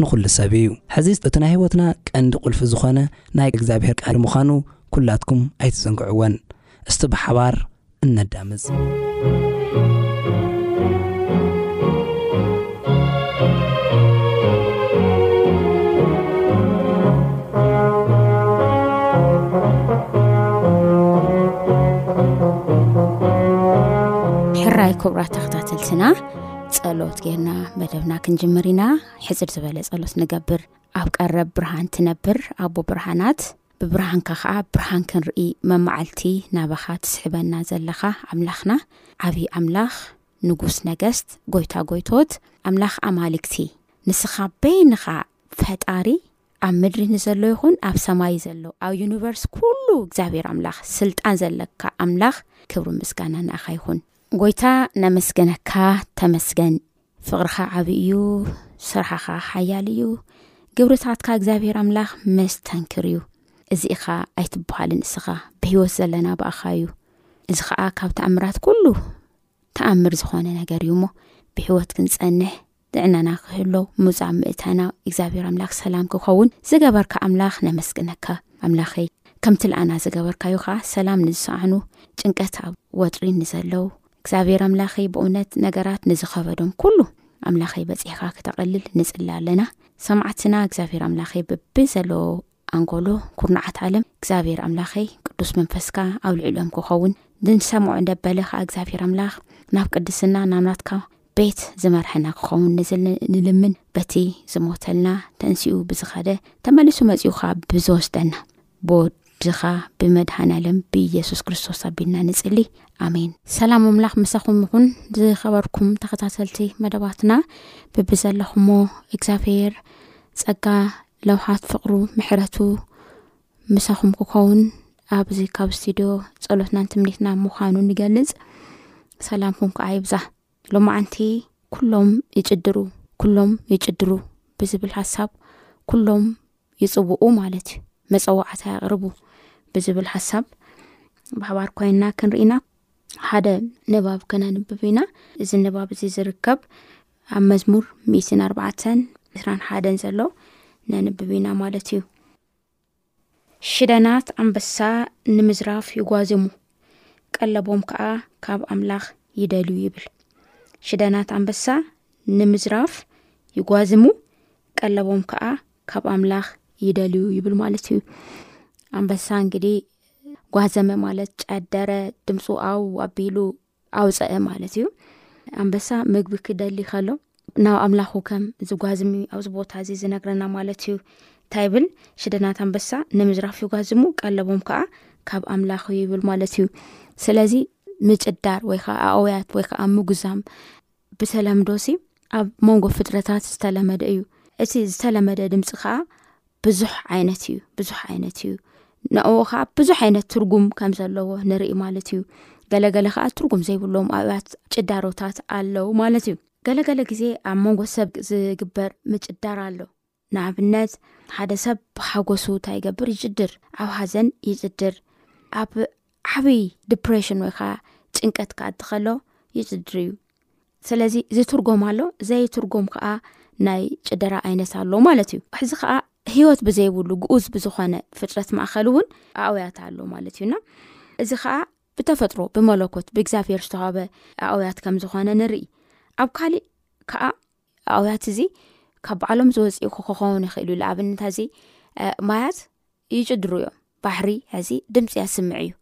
ንኹሉ ሰብ እዩ። ሕዚስ እቲ ናይ ሕይወትና ቀንዲ ቁልፊ ዝኾነ ናይ እግዚኣብሔር ቃል ምዃኑ ኩላትኩም ኣይትዘንግዕዎን። እስቲ ብሓባር እነዳምፅ። ሕራይ ክቡራት ተኸታተልትና! ጸሎት ጌርና መደብና ክንጅምር ኢና ሕፅር ዝበለ ጸሎት ንገብር ኣብ ቀረብ ብርሃን ትነብር ኣቦ ብርሃናት ብብርሃንካ ከዓ ብርሃን ክንርኢ መማዓልቲ ናባኻ ትስሕበና ዘለኻ ኣምላኽና ዓብዪ ኣምላኽ ንጉስ ነገስት ጎይታ ጎይቶት ኣምላኽ ኣማልክቲ ንስኻ በይንኻ ፈጣሪ ኣብ ምድሪ ንዘሎ ይኹን ኣብ ሰማይ ዘሎ ኣብ ዩኒቨርስ ኩሉ እግዚኣብሔር ኣምላኽ ስልጣን ዘለካ ኣምላኽ ክብሪ ምስጋና ንኣኻ ይኹን ጎይታ ነመስገነካ ተመስገን ፍቕርኻ ዓብ እዩ ስራሕኻ ሓያል እዩ ግብርታትካ እግዚኣብሔር ኣምላኽ መስተንክር እዩ እዚ ኢኻ ኣይትበሃልን እስኻ ብህይወት ዘለና ብኣኻ እዩ እዚ ከዓ ካብ ተኣምራት ኩሉ ተኣምር ዝኾነ ነገር እዩ እሞ ብህይወት ክንፀንሕ ጥዕናና ክህሎ ምውጻእ ምእታና እግዚኣብሔር ኣምላክ ሰላም ክኸውን ዝገበርካ ኣምላኽ ነመስግነካ ኣምላኸይ ከምቲ ልኣና ዝገበርካዩ ኸዓ ሰላም ንዝሰኣኑ ጭንቀት ኣብ ወጥሪ ንዘለው እግዚኣብሔር ኣምላኸይ ብእውነት ነገራት ንዝኸበዶም ኩሉ ኣምላኸይ በጺሕኻ ክተቐልል ንጽሊ ኣለና ሰማዕትና እግዚኣብሔር ኣምላኸይ ብቢ ዘለዎ ኣንጎሎ ኩርናዓት ዓለም እግዚኣብሔር ኣምላኸይ ቅዱስ መንፈስካ ኣብ ልዕሊኦም ክኸውን ንሰምዖ ደበለ ከኣ እግዚኣብሔር ኣምላኽ ናብ ቅድስና ናብ ናትካ ቤት ዝመርሐና ክኸውን ንዝል ንልምን በቲ ዝሞተልና ተንስኡ ብዝኸደ ተመሊሱ መጺኡ ከኣ ብዝወስደና ብወድኻ ብመድሃን ኣለም ብኢየሱስ ክርስቶስ ኣቢልና ንጽሊ ኣሜን ሰላም ኣምላኽ ምሳኹም ይኹን ዝኸበርኩም ተኸታተልቲ መደባትና ብብዘለኹሞ እግዚኣብሔር ጸጋ ለውሃት ፍቅሩ ምሕረቱ ምሳኹም ክኸውን ኣብዚ ካብ ስቱድዮ ጸሎትናን ትምኒትና ምዃኑ ንገልጽ ሰላምኩም ከዓ ይብዛ ሎማዓንቲ ኩሎም ይጭድሩ ኩሎም ይጭድሩ ብዝብል ሓሳብ ኩሎም ይጽውኡ ማለት እዩ መጸዋዕታ ያቕርቡ ብዝብል ሓሳብ ብሓባር ኮይና ክንርኢና ሓደ ንባብ ከነንብብ ኢና እዚ ንባብ እዚ ዝርከብ ኣብ መዝሙር ሚእትን ኣርባዕተን ዕስራን ሓደን ዘሎ ነንብብ ኢና ማለት እዩ ሽደናት ኣንበሳ ንምዝራፍ ይጓዝሙ ቀለቦም ከዓ ካብ ኣምላኽ ይደልዩ ይብል ሽደናት ኣንበሳ ንምዝራፍ ይጓዝሙ ቀለቦም ከዓ ካብ ኣምላኽ ይደልዩ ይብል ማለት እዩ ኣንበሳ እንግዲህ ጓዘመ ማለት ጨደረ ድምፁ ኣው ኣቢሉ ኣውፀአ ማለት እዩ ኣንበሳ ምግቢ ክደሊ ከሎ ናብ ኣምላኹ ከም ዝጓዝም እዩ ኣብዚ ቦታ እዚ ዝነግረና ማለት እዩ እንታይ ይብል ሽደናት ኣንበሳ ንምዝራፍ ይጓዝሙ ቀለቦም ከዓ ካብ ኣምላኽ ይብል ማለት እዩ ስለዚ ምጭዳር ወይ ከዓ ኣእውያት ወይ ከዓ ምጉዛም ብተለምዶሲ ኣብ መንጎ ፍጥረታት ዝተለመደ እዩ እቲ ዝተለመደ ድምፂ ከዓ ብዙሕ ዓይነት እዩ ብዙሕ ዓይነት እዩ ንኡ ከዓ ብዙሕ ዓይነት ትርጉም ከም ዘለዎ ንርኢ ማለት እዩ ገለገለ ከዓ ትርጉም ዘይብሎም ኣብያት ጭዳሮታት ኣለው ማለት እዩ ገለገለ ግዜ ኣብ መንጎ ሰብ ዝግበር ምጭዳር ኣሎ ንኣብነት ሓደ ሰብ ብሓጎሱ እንታይ ይገብር ይጭድር፣ ኣብ ሓዘን ይጭድር፣ ኣብ ዓብዪ ዲፕሬሽን ወይ ከዓ ጭንቀት ክኣቲ ከሎ ይጭድር እዩ። ስለዚ ዝትርጎም ኣሎ ዘይትርጎም ከዓ ናይ ጭደራ ዓይነት ኣሎ ማለት እዩ። ሕዚ ከዓ ህይወት ብዘይብሉ ግኡዝ ብዝኾነ ፍጥረት ማእኸል እውን ኣእውያት ኣሎ ማለት እዩና እዚ ከዓ ብተፈጥሮ ብመለኮት ብእግዚኣብሔር ዝተዋህበ ኣእውያት ከም ዝኾነ ንርኢ። ኣብ ካሊእ ከዓ ኣውያት እዚ ካብ በዓሎም ዝወፅኡ ክኸውን ይኽእሉ ዩ ንኣብነት እዚ ማያት ይጭድሩ እዮም ባሕሪ ሕዚ ድምፂ ያስምዕ እዩ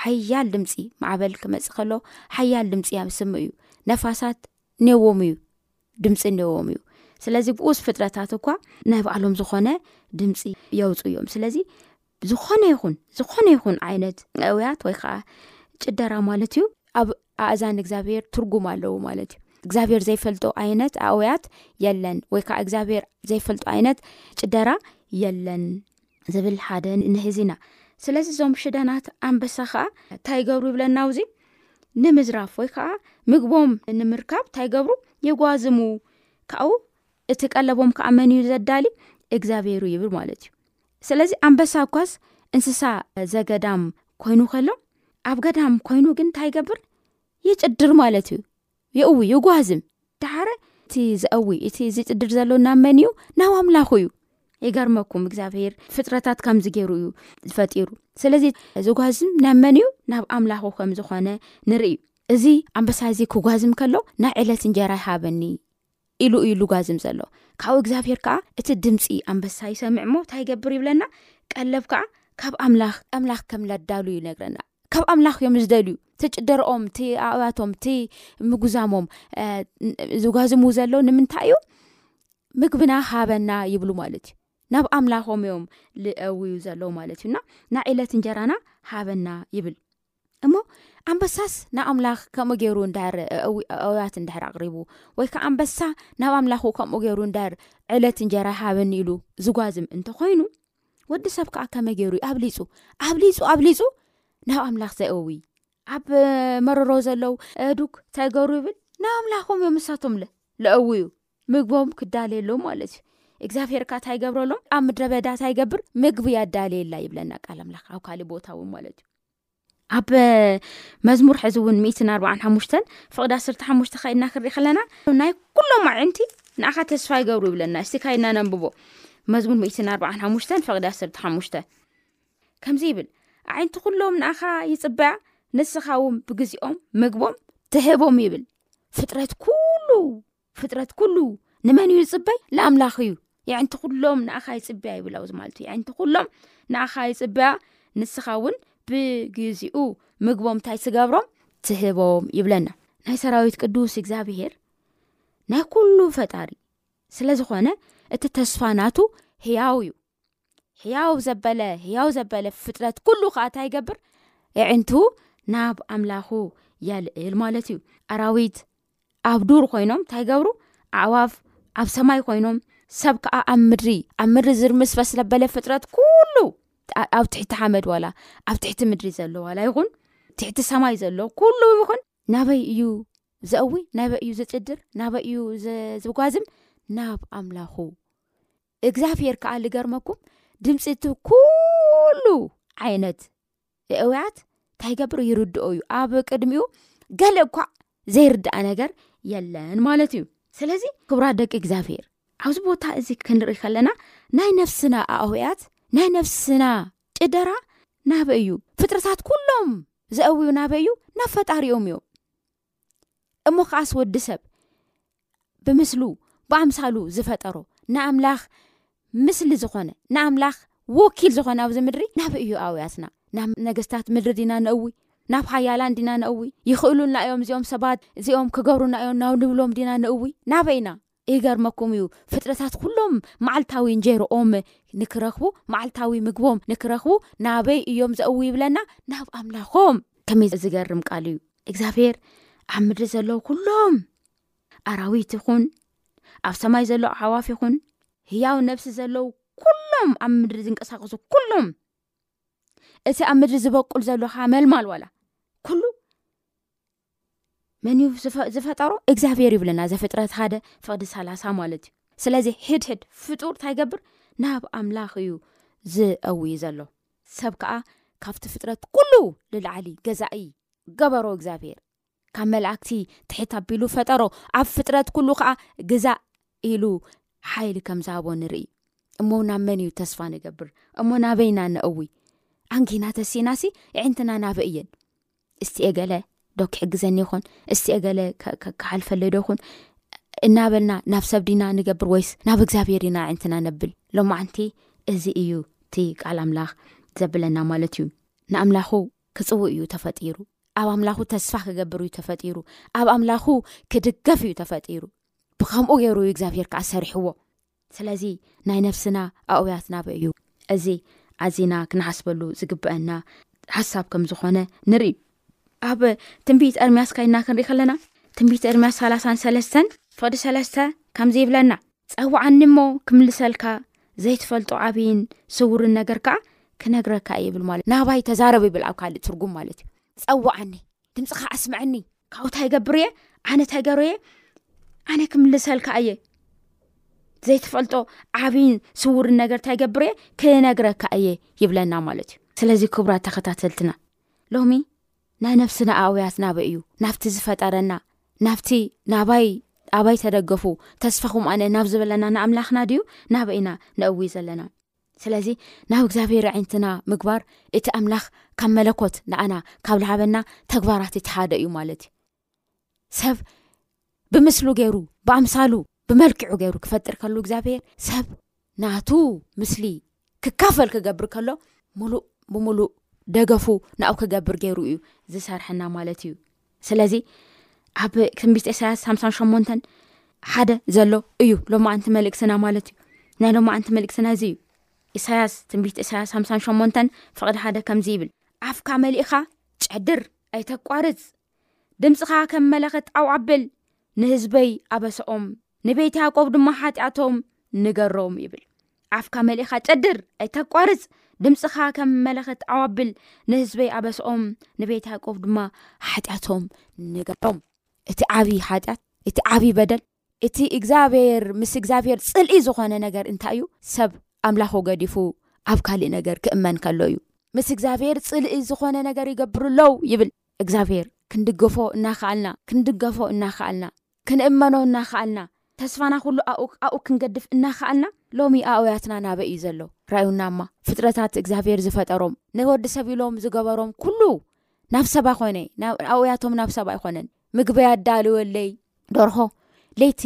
ሓያል ድምፂ ማዕበል ክመፅእ ከሎ ሓያል ድምፂ ያስምዕ እዩ ነፋሳት ኔዎም እዩ ድምፂ ኔዎም እዩ ስለዚ ብኡስ ፍጥረታት እኳ ናይ በዕሎም ዝኾነ ድምፂ የውፁ እዮም ስለዚ ዝኾነ ይኹን ዝኾነ ይኹን ዓይነት እውያት ወይ ከዓ ጭደራ ማለት እዩ ኣብ ኣእዛን እግዚኣብሄር ትርጉም ኣለዉ ማለት እዩ እግዚኣብሄር ዘይፈልጦ ዓይነት ኣውያት የለን ወይ ከዓ እግዚኣብሄር ዘይፈልጦ ዓይነት ጭደራ የለን ዝብል ሓደ ንህዚ ኢና ስለዚ እዞም ሽደናት ኣንበሳ ከዓ እንታይ ይገብሩ ይብለና ውዚ ንምዝራፍ ወይ ከዓ ምግቦም ንምርካብ እንታይ ይገብሩ የጓዝሙ ካብኡ እቲ ቀለቦም ከዓ መን እዩ ዘዳሊ እግዚኣብሄሩ ይብል ማለት እዩ ስለዚ ኣንበሳ እኳስ እንስሳ ዘገዳም ኮይኑ ከሎ ኣብ ገዳም ኮይኑ ግን እንታይ ይገብር ይጭድር ማለት እዩ የእዊ ይጓዝም ድሓረ እቲ ዘእዊ እቲ ዝጭድር ዘሎ ናብ መን እዩ ናብ ኣምላኹ እዩ ይገርመኩም እግዚኣብሄር ፍጥረታት ከምዚ ገይሩ እዩ ዝፈጢሩ ስለዚ ዝጓዝም ናብ መን እዩ ናብ ኣምላኹ ከም ዝኾነ ንርኢ እዚ ኣንበሳ እዚ ክጓዝም ከሎ ናይ ዕለት እንጀራ ይሃበኒ ኢሉ እዩ ሉጋዝም ዘሎ ካብኡ እግዚኣብሄር ከዓ እቲ ድምፂ ኣንበሳ ይሰምዕ እሞ እንታይ ይገብር ይብለና ቀለብ ከዓ ካብ ኣምላኽ ኣምላኽ ከም ለዳሉ ይነግረና ካብ ኣምላኽ እዮም ዝደልዩ እቲ ጭደረኦም እቲ ኣእያቶም እቲ ምጉዛሞም ዝጓዝሙ ዘለዉ ንምንታይ እዩ ምግብና ሃበና ይብሉ ማለት እዩ ናብ ኣምላኾም እዮም ልእውዩ ዘለዉ ማለት እዩና ናይ ዒለት እንጀራና ሃበና ይብል እሞ ኣንበሳስ ንኣምላኽ ከምኡ ገይሩ እዳር ኣውያት እንድሕር ኣቕሪቡ ወይ ከዓ ኣንበሳ ናብ ኣምላኹ ከምኡ ገይሩ እዳር ዕለት እንጀራ ይሃበኒ ኢሉ ዝጓዝም እንተኾይኑ ወዲ ሰብ ከዓ ከመይ ገይሩ ዩ ኣብሊፁ ኣብሊፁ ኣብሊፁ ናብ ኣምላኽ ዘእዊ ኣብ መረሮ ዘለው ዱግ እንታይ ገሩ ይብል ናብ ኣምላኾም እዮም ንሳቶም ለእው ዩ ምግቦም ክዳልየሎም ማለት እዩ እግዚኣብሄርካ እንታይገብረሎም ኣብ ምድረበዳ እንታይገብር ምግቢ ኣዳልየላ ይብለና ቃል ኣምላኽ ኣብ ካሊእ ቦታ እውን ማለት እዩ ኣብ መዝሙር ሕዚ እውን ሚእትን ኣርባዓን ሓሙሽተን ፍቕዲ ዓስርተ ሓሙሽተ ከ ኢድና ክንሪኢ ከለና ናይ ኩሎም ኣዒንቲ ንኣኻ ተስፋ ይገብሩ ይብለና እስቲ ካ ኢድና ነንብቦ መዝሙር ሚእትን ኣርባዓን ሓሙሽተን ፍቕዲ ዓስርተ ሓሙሽተ ከምዚ ይብል ኣዒንቲ ኩሎም ንኣኻ ይፅበያ ንስኻ እውን ብግዜኦም ምግቦም ትህቦም ይብል ፍጥረት ኩሉ ፍጥረት ኩሉ ንመን እዩ ዝፅበይ ንኣምላኽ እዩ የዕንቲ ኩሎም ንኣኻ ይፅበያ ይብል ኣዚ ማለት እዩ የዕንቲ ኩሎም ንኣኻ ይፅበያ ንስኻ እውን ብግዜኡ ምግቦም እንታይ ትገብሮም ትህቦም ይብለና ናይ ሰራዊት ቅዱስ እግዚኣብሄር ናይ ኩሉ ፈጣሪ ስለ ዝኾነ እቲ ተስፋ ናቱ ህያው እዩ ሕያው ዘበለ ሕያው ዘበለ ፍጥረት ኩሉ ከዓ እንታይ ይገብር ኣዕንቱ ናብ ኣምላኹ የልእል ማለት እዩ ኣራዊት ኣብ ዱር ኮይኖም እንታይ ይገብሩ ኣዕዋፍ ኣብ ሰማይ ኮይኖም ሰብ ከዓ ኣብ ምድሪ ኣብ ምድሪ ዝርምስፈስ ለበለ ፍጥረት ኩሉ ኣብ ትሕቲ ሓመድ ዋላ ኣብ ትሕቲ ምድሪ ዘሎ ዋላ ይኹን ትሕቲ ሰማይ ዘሎ ኩሉ ይኹን ናበይ እዩ ዘእዊ ናበይ እዩ ዝጭድር ናበይ እዩ ዝጓዝም ናብ ኣምላኹ እግዛብሄር ከኣ ልገርመኩም ድምፂ እቲ ኩሉ ዓይነት እውያት እንታይ ይገብር ይርድኦ እዩ ኣብ ቅድሚኡ ገለ እኳ ዘይርዳእ ነገር የለን ማለት እዩ ስለዚ ክብራት ደቂ እግዚኣብሄር ኣብዚ ቦታ እዚ ክንርኢ ከለና ናይ ነፍስና ኣእውያት ናይ ነፍስና ጭደራ ናበ እዩ ፍጥረታት ኩሎም ዘእውዩ ናበ እዩ ናብ ፈጣሪኦም እዮም እሞ ከዓስ ወዲ ሰብ ብምስሉ ብኣምሳሉ ዝፈጠሮ ንኣምላኽ ምስሊ ዝኾነ ንኣምላኽ ወኪል ዝኾነ ኣብዚ ምድሪ ናብ እዩ ኣውያትና ናብ ነገስታት ምድሪ ዲና ነእዊ ናብ ሓያላን ዲና ነእዊ ይኽእሉልና እዮም እዚኦም ሰባት እዚኦም ክገብሩና እዮም ናብ ንብሎም ዲና ነእዊ ናበይ ኢና ይገርመኩም እዩ ፍጥረታት ኩሎም መዓልታዊ እንጀርኦም ንክረክቡ መዓልታዊ ምግቦም ንክረክቡ ናበይ እዮም ዘእው ይብለና ናብ ኣምላኮም ከመይ ዝገርም ቃል እዩ እግዚኣብሄር ኣብ ምድሪ ዘለዉ ኩሎም ኣራዊት ይኹን ኣብ ሰማይ ዘለዉ ዓዋፍ ይኹን ህያው ነብሲ ዘለዉ ኩሎም ኣብ ምድሪ ዝንቀሳቀሱ ኩሎም እቲ ኣብ ምድሪ ዝበቁል ዘሎካ መልማል ዋላ ኩሉ መን እዩ ዝፈጠሮ እግዚኣብሔር ይብለና ዘፍጥረት ሓደ ፍቅዲ ሰላሳ ማለት እዩ ስለዚ ሕድሕድ ፍጡር እንታይ ገብር ናብ ኣምላኽ እዩ ዝእውይ ዘሎ ሰብ ከዓ ካብቲ ፍጥረት ኩሉ ልላዓሊ ገዛኢ ገበሮ እግዚኣብሔር ካብ መላእክቲ ትሕት ኣቢሉ ፈጠሮ ኣብ ፍጥረት ኩሉ ከዓ ግዛእ ኢሉ ሓይሊ ከም ዝሃቦ ንርኢ እሞ ናብ መን እዩ ተስፋ ንገብር እሞ ናበይና ንእውይ ኣንጊና ተሲእናሲ ዕንትና ናበ እየን እስቲኤ ገለ ዶ ክሕግዘኒ ይኹን እስቲኤ ገለ ክሓልፈለይ ዶ ይኹን እናበልና ናብ ሰብ ዲና ንገብር ወይስ ናብ እግዚኣብሄር ኢና ዕንትና ነብል ሎማዓንቲ እዚ እዩ እቲ ቃል ኣምላኽ ዘብለና ማለት እዩ ንኣምላኹ ክፅውእ እዩ ተፈጢሩ ኣብ ኣምላኹ ተስፋ ክገብር እዩ ተፈጢሩ ኣብ ኣምላኹ ክድገፍ እዩ ተፈጢሩ ብከምኡ ገይሩ እዩ እግዚኣብሄር ከዓ ሰሪሕዎ ስለዚ ናይ ነፍስና ኣእውያት ናበይ እዩ? እዚ ኣዚና ክንሓስበሉ ዝግበእና ሓሳብ ከም ዝኾነ ንርኢ። ኣብ ትንቢት ኤርምያስ ከይድና ክንርኢ ከለና ትንቢት ኤርምያስ ሰላሳን ሰለስተን ፍቕዲ ሰለስተ ከምዚ ይብለና ጸውዓኒ እሞ ክምልሰልካ ዘይትፈልጦ ዓብይን ስውርን ነገር ከዓ ክነግረካ እየ ይብል ማለት ናባይ ተዛረብ ይብል ኣብ ካልእ ትርጉም ማለት እዩ ጸውዓኒ ድምፅኻ ኣስምዐኒ ካብኡ ታይ ገብር እየ ኣነ ታይ ገሩ እየ ኣነ ክምልሰልካ እየ ዘይትፈልጦ ዓብይን ስውርን ነገር እንታይ ገብር እየ ክነግረካ እየ ይብለና ማለት እዩ ስለዚ ክብራ ተኸታተልትና ሎሚ ናይ ነብስና ኣውያት ናበ እዩ ናብቲ ዝፈጠረና ናብቲ ናባይ ኣባይ ተደገፉ ተስፋኹም ኣነ ናብ ዝበለና ንኣምላኽና ድዩ ናበ ኢና ንእውይ ዘለና ስለዚ ናብ እግዚኣብሔር ኣዒንትና ምግባር እቲ ኣምላኽ ካብ መለኮት ንኣና ካብ ልሃበና ተግባራት እቲ ሓደ እዩ ማለት እዩ ሰብ ብምስሉ ገይሩ ብኣምሳሉ ብመልክዑ ገይሩ ክፈጥር ከሉ እግዚኣብሔር ሰብ ናቱ ምስሊ ክካፈል ክገብር ከሎ ሙሉእ ብምሉእ ደገፉ ንኣኡ ክገብር ገይሩ እዩ ዝሰርሐና ማለት እዩ ስለዚ ኣብ ትንቢት እሳያስ ሓሳን ሸሞንተን ሓደ ዘሎ እዩ ሎማዓንቲ መልእክትና ማለት እዩ ናይ ሎማዓንቲ መልእክትና እዚ እዩ እሳያስ ትንቢት እሳያስ ሓሳን ሸሞንተን ፍቅዲ ሓደ ከምዚ ይብል ኣፍካ መልእኻ ጨድር ኣይተቋርፅ ድምፅኻ ከም መለኸት ኣው ኣብል ንህዝበይ ኣበሰኦም ንቤት ያቆብ ድማ ሓጢኣቶም ንገሮም ይብል ዓፍካ መሊኻ ጨድር ኣይተቋርጽ ድምጽኻ ከም መለኸት ዓዋብል ንህዝበይ ኣበስኦም ንቤት ያቆብ ድማ ሓጢኣቶም ንገሮም እቲ ዓብዪ ሓጢኣት እቲ ዓብዪ በደል እቲ እግዚኣብሔር ምስ እግዚኣብሔር ፅልኢ ዝኾነ ነገር እንታይ እዩ ሰብ ኣምላኹ ገዲፉ ኣብ ካሊእ ነገር ክእመን ከሎ እዩ ምስ እግዚኣብሔር ፅልኢ ዝኾነ ነገር ይገብሩ ኣለው ይብል እግዚኣብሔር ክንድገፎ እናክኣልና ክንድገፎ እናክኣልና ክንእመኖ እናኸኣልና፣ ተስፋና ኹሉ ኣብኡ ክንገድፍ እናኸኣልና፣ ሎሚ ኣእውያትና ናበይ እዩ ዘሎ? ርኣዩናማ። ፍጥረታት እግዚኣብሄር ዝፈጠሮም፣ ንወዲ ሰብ ኢሎም ዝገበሮም ኩሉ ናብ ሰብ ኣይኾነ፣ ኣእውያቶም ናብ ሰብ ኣይኾነን። ምግበይ ኣዳልወለይ ደርሆ ለይቲ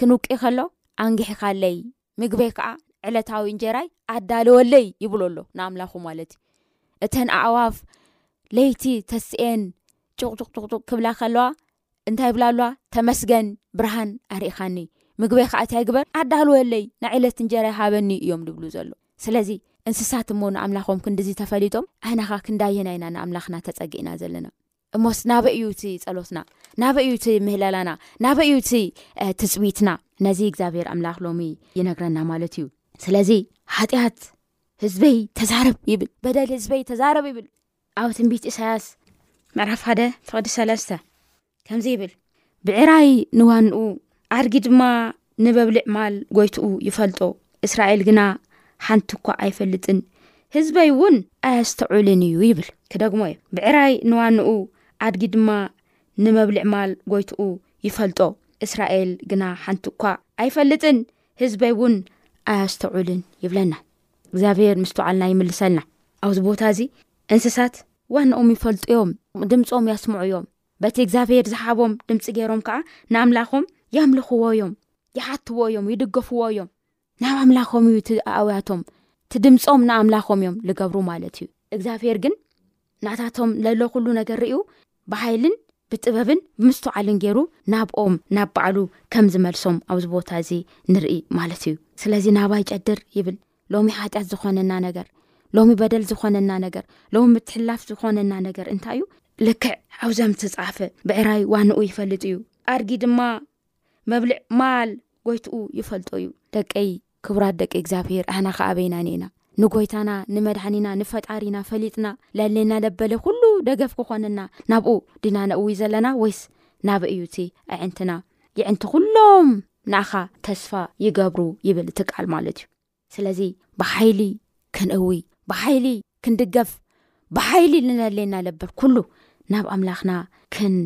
ክንውቂ ከሎ ኣንጊሕኻለይ፣ ምግበይ ከዓ ዕለታዊ እንጀራይ ኣዳልወለይ ይብሎ ኣሎ ንኣምላኹ ማለት እዩ። እተን ኣእዋፍ ለይቲ ተስኤን ጩቕጩቕጩቕጩቕ ክብላ ከለዋ እንታይ ይብላ ኣለዋ ተመስገን ብርሃን ኣርእኻኒ ምግበይ ከዓ እታይ ግበር ኣዳልወለይ ናዒለት እንጀራይ ሃበኒ እዮም ዝብሉ ዘሎ ስለዚ እንስሳት እሞ ንኣምላኾም ክንዲዚ ተፈሊጦም ኣናኻ ክንዳየና ኢና ንኣምላኽና ተፀጊእና ዘለና እሞስ ናበይ እዩ እቲ ፀሎትና ናበይ እዩ እቲ ምህለላና ናበይ እዩ እቲ ትፅዊትና ነዚ እግዚኣብሔር ኣምላኽ ሎሚ ይነግረና ማለት እዩ ስለዚ ሓጢኣት ህዝበይ ተዛረብ ይብል በደል ህዝበይ ተዛረብ ይብል ኣብ ትንቢት ኢሳያስ ምዕራፍ ሓደ ፍቕዲ ሰለስተ ከምዚ ይብል ብዕራይ ንዋንኡ ኣድጊ ድማ ንበብልዕ ማል ጎይትኡ ይፈልጦ እስራኤል ግና ሓንቲ እኳ ኣይፈልጥን ህዝበይ እውን ኣየስተዑልን እዩ ይብል ክደግሞ እዩ ብዕራይ ንዋንኡ ኣድጊ ድማ ንመብልዕ ማል ጎይትኡ ይፈልጦ እስራኤል ግና ሓንቲ እኳ ኣይፈልጥን ህዝበይ እውን ኣያስተዑልን ይብለና እግዚኣብሔር ምስትውዓልና ይምልሰልና። ኣብዚ ቦታ እዚ እንስሳት ዋናኦም ይፈልጡ እዮም፣ ድምፆም ያስምዑ እዮም። በቲ እግዚኣብሔር ዝሃቦም ድምፂ ገይሮም ከዓ ንኣምላኾም ያምልኽዎ እዮም፣ ይሓትዎ እዮም፣ ይድገፍዎ እዮም። ናብ ኣምላኾም እዩ እቲ ኣእውያቶም እቲ ድምፆም ንኣምላኾም እዮም ልገብሩ ማለት እዩ። እግዚኣብሔር ግን ናታቶም ለሎ ኩሉ ነገር ርእዩ ብሓይልን ብጥበብን ብምስትውዓልን ገይሩ ናብኦም ናብ ባዕሉ ከም ዝመልሶም ኣብዚ ቦታ እዚ ንርኢ ማለት እዩ ስለዚ ናባይ ጨድር ይብል ሎሚ ሓጢኣት ዝኾነና ነገር ሎሚ በደል ዝኾነና ነገር ሎሚ ምትሕላፍ ዝኾነና ነገር እንታይ እዩ ልክዕ ሓውዘም ትፃፈ ብዕራይ ዋንኡ ይፈልጥ እዩ ኣርጊ ድማ መብልዕ ማል ጎይትኡ ይፈልጦ እዩ ደቀይ ክብራት ደቂ እግዚኣብሔር ኣሕና ከኣ ኣበይና እኔና ንጎይታና ንመድሓኒና ንፈጣሪና ፈሊጥና ለሌና ለበለ ኩሉ ደገፍ ክኾነና ናብኡ ድና ነእዊ ዘለና ወይስ ናበ እዩ እቲ ኣዕንትና ይዕንቲ ኩሎም ንኣኻ ተስፋ ይገብሩ ይብል እቲ ቃል ማለት እዩ ስለዚ ብሓይሊ ክንእዊ ብሓይሊ ክንድገፍ ብሓይሊ ንለሌና ለበል ኩሉ ናብ ኣምላኽና ክን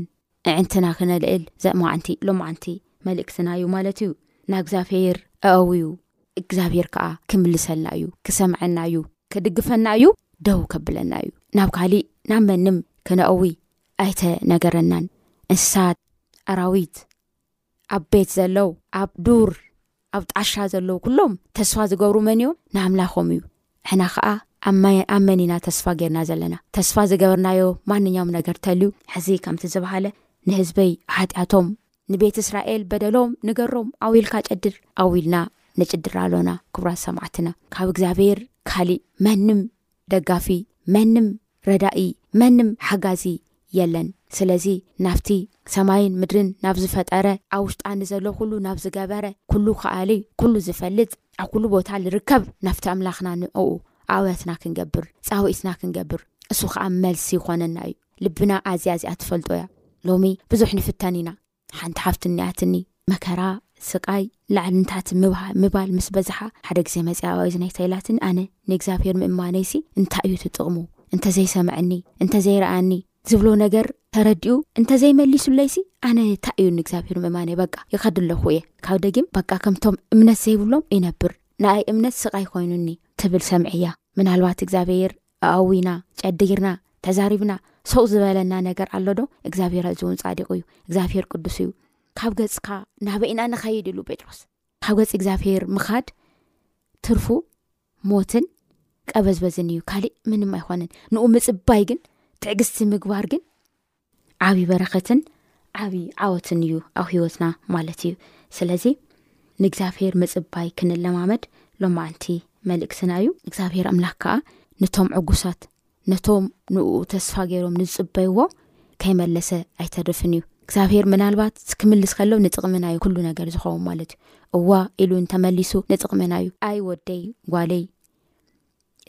ኣዕንትና ክነልእል ዘዕማዓንቲ ሎማዓንቲ መልእክትና እዩ ማለት እዩ ናእግዛብሄር ኣእውዩ እግዛብሄር ከኣ ክምልሰልና እዩ ክሰምዐና እዩ ክድግፈና እዩ ደው ከብለና እዩ ናብ ካሊእ ናብ መንም ክነእውይ ኣይተ ነገረናን እንስሳት ኣራዊት ኣብ ቤት ዘለው ኣብ ዱር ኣብ ጣሻ ዘለዉ ኩሎም ተስፋ ዝገብሩ መን እዮም ንኣምላኾም እዩ ሕና ኸዓ ኣብ መን ኢና ተስፋ ጌርና ዘለና ተስፋ ዝገበርናዮ ማንኛውም ነገር ተልዩ ሕዚ ከምቲ ዝበሃለ ንህዝበይ ሓጢኣቶም ንቤት እስራኤል በደሎም ንገሮም ኣውኢልካ ጨድር ኣውኢልና ንጭድር ኣሎና ክብራት ሰማዕትና ካብ እግዚኣብሔር ካሊእ መንም ደጋፊ መንም ረዳኢ መንም ሓጋዚ የለን ስለዚ ናብቲ ሰማይን ምድርን ናብ ዝፈጠረ ኣብ ውሽጣ ንዘሎ ኩሉ ናብ ዝገበረ ኩሉ ከኣሊ ኩሉ ዝፈልጥ ኣብ ኩሉ ቦታ ዝርከብ ናብቲ ኣምላኽና ንዕኡ ኣውያትና ክንገብር ጻውዒትና ክንገብር እሱ ከኣ መልሲ ይኾነና እዩ ልብና ኣዝያ እዚኣ ትፈልጦ እያ ሎሚ ብዙሕ ንፍተን ኢና ሓንቲ ሓፍቲ እኒኣትኒ መከራ ስቃይ ላዕልንታሕትን ምብሃ ምባል ምስ በዝሓ ሓደ ግዜ መጺኣ ኣብ እዝነይ እንታይ ኢላትኒ ኣነ ንእግዚኣብሄር ምእማነይሲ እንታይ እዩ እቲ ጥቕሙ እንተዘይሰምዐኒ እንተዘይረኣኒ ዝብሎ ነገር ተረዲኡ እንተዘይመሊሱለይሲ ኣነ እንታይ እዩ ንእግዚኣብሄር ምእማነይ በቃ ይኸድ ኣለኹ እየ ካብ ደጊም በቃ ከምቶም እምነት ዘይብሎም ይነብር ንኣይ እምነት ስቃይ ኮይኑኒ ትብል ሰምዕያ ምናልባት እግዚኣብሄር ኣእዊና ጨዲርና ተዛሪብና ሰው ዝበለና ነገር ኣሎ ዶ እግዚኣብሄር እዚ እውን ፃዲቁ እዩ እግዚኣብሄር ቅዱስ እዩ ካብ ገፅካ ናበኢና ንኸይድ ኢሉ ጴጥሮስ ካብ ገፂ እግዚኣብሄር ምኻድ ትርፉ ሞትን ቀበዝበዝን እዩ ካሊእ ምንም ኣይኮነን ንኡ ምፅባይ ግን ትዕግስቲ ምግባር ግን ዓብዪ በረኸትን ዓብዪ ዓወትን እዩ ኣብ ህይወትና ማለት እዩ ስለዚ ንእግዚኣብሄር ምፅባይ ክንለማመድ ሎማዓንቲ መልእክትና እዩ እግዚኣብሄር ኣምላኽ ከዓ ንቶም ዕጉሳት ነቶም ንኡ ተስፋ ገይሮም ንዝፅበይዎ ከይመለሰ ኣይተርፍን እዩ እግዚኣብሄር ምናልባት ክምልስ ከሎ ንጥቕምና እዩ ኩሉ ነገር ዝኸውን ማለት እዩ እዋ ኢሉ እንተመሊሱ ንጥቕምና እዩ ኣይ ወደይ ጓለይ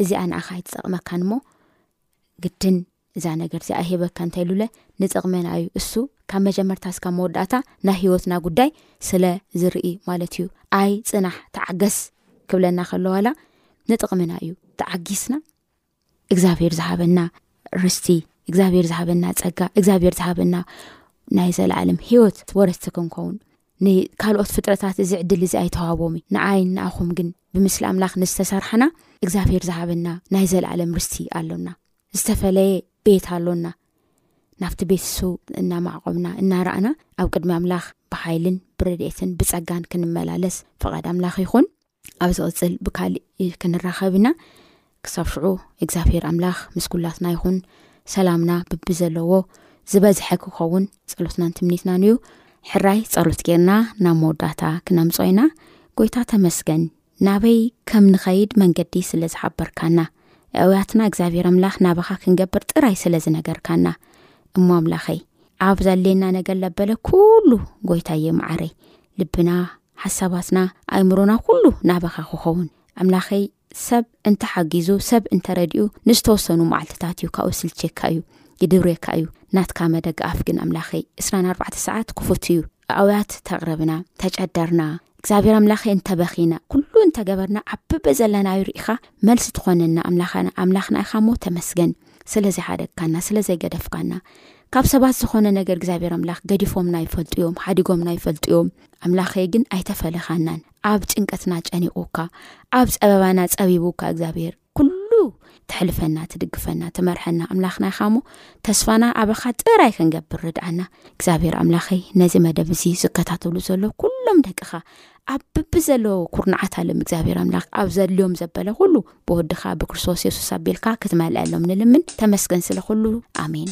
እዚኣ ንኣኻ ኣይትጠቕመካን እሞ ግድን እዛ ነገር እዚኣ ሂበካ እንታይ ሉለ ንጥቕመና እዩ እሱ ካብ መጀመርታ እስካብ መወዳእታ ናይ ህይወትና ጉዳይ ስለ ዝርኢ ማለት እዩ ኣይ ፅናሕ ተዓገስ ክብለና ከለዋላ ንጥቕምና እዩ ተዓጊስና እግዚኣብሔር ዝሃበና ርስቲ እግዚኣብሔር ዝሃበና ፀጋ እግዚኣብሔር ዝሃበና ናይ ዘለኣለም ሂወት ወረስቲ ክንከውን ንካልኦት ፍጥረታት እዚ ዕድል እዚ ኣይተዋቦም እዩ ንዓይን ንኣኹም ግን ብምስሊ ኣምላኽ ንዝተሰርሓና እግዚኣብሄር ዝሃበና ናይ ዘለኣለም ርስቲ ኣሎና ዝተፈለየ ቤት ኣሎና ናብቲ ቤት እሱ እናማዕቆብና እናረኣና ኣብ ቅድሚ ኣምላኽ ብሓይልን ብረድኤትን ብጸጋን ክንመላለስ ፍቓድ ኣምላኽ ይኹን ኣብ ዝቕጽል ብካልእ ክንራኸብ ኢና ክሳብ ሽዑ እግዚኣብሄር ኣምላኽ ምስ ኩላትና ይኹን ሰላምና ብቢ ዘለዎ ዝበዝሐ ክኸውን ጸሎትናን ትምኒትናን እዩ ሕራይ ጸሎት ጌርና ናብ መወዳእታ ክነምጾ ኢና ጎይታ ተመስገን ናበይ ከም ንኸይድ መንገዲ ስለ ዝሓበርካና ኣእውያትና እግዚኣብሔር ኣምላኽ ናባኻ ክንገብር ጥራይ ስለ ዝነገርካና እሞ ኣምላኸይ ኣብ ዘሌና ነገር ለበለ ኩሉ ጎይታየ መዓረይ ልብና ሓሳባትና ኣእምሮና ኩሉ ናባኻ ክኸውን ኣምላኸይ ሰብ እንተሓጊዙ ሰብ እንተረድኡ ንዝተወሰኑ መዓልትታት እዩ ካብኡ ስልቼካ እዩ ይድብሬካ እዩ ናትካ መደጋኣፍ ግን ኣምላኸይ 24 ሰዓት ክፉት እዩ ኣውያት ተቕረብና ተጨደርና እግዚኣብሔር ኣምላኸ እንተ በኺና ኩሉ እንተ ገበርና ዓቢ በዘለናዩ ርኢኻ መልሲ ትኾነና ኣምላኸና ኣምላኽና ኢኻ እሞ ተመስገን ስለ ዘይሓደግካና ስለ ዘይገደፍካና ካብ ሰባት ዝኾነ ነገር እግዚኣብሔር ኣምላኽ ገዲፎምና ይፈልጡ እዮም ሓዲጎምና ይፈልጡ እዮም ኣምላኸይ ግን ኣይተፈለኻናን ኣብ ጭንቀትና ጨኒቑካ ኣብ ፀበባና ፀቢቡካ እግዚኣብሔር ኩሉ ተሕልፈና ትድግፈና ትመርሐና ኣምላኽና ኢኻ እሞ ተስፋና ኣበኻ ጥራይ ክንገብር ርድኣና እግዚኣብሔር ኣምላኸይ ነዚ መደብ እዚ ዝከታተሉ ዘሎ ኩሎም ደቅኻ ኣብ ብቢ ዘለዎ ኩርናዓት ኣለም እግዚኣብሔር ኣምላኽ ኣብ ዘድልዮም ዘበለ ኩሉ ብወድኻ ብክርስቶስ የሱስ ኣቢልካ ክትመልአሎም ንልምን ተመስገን ስለ ኩሉ ኣሜን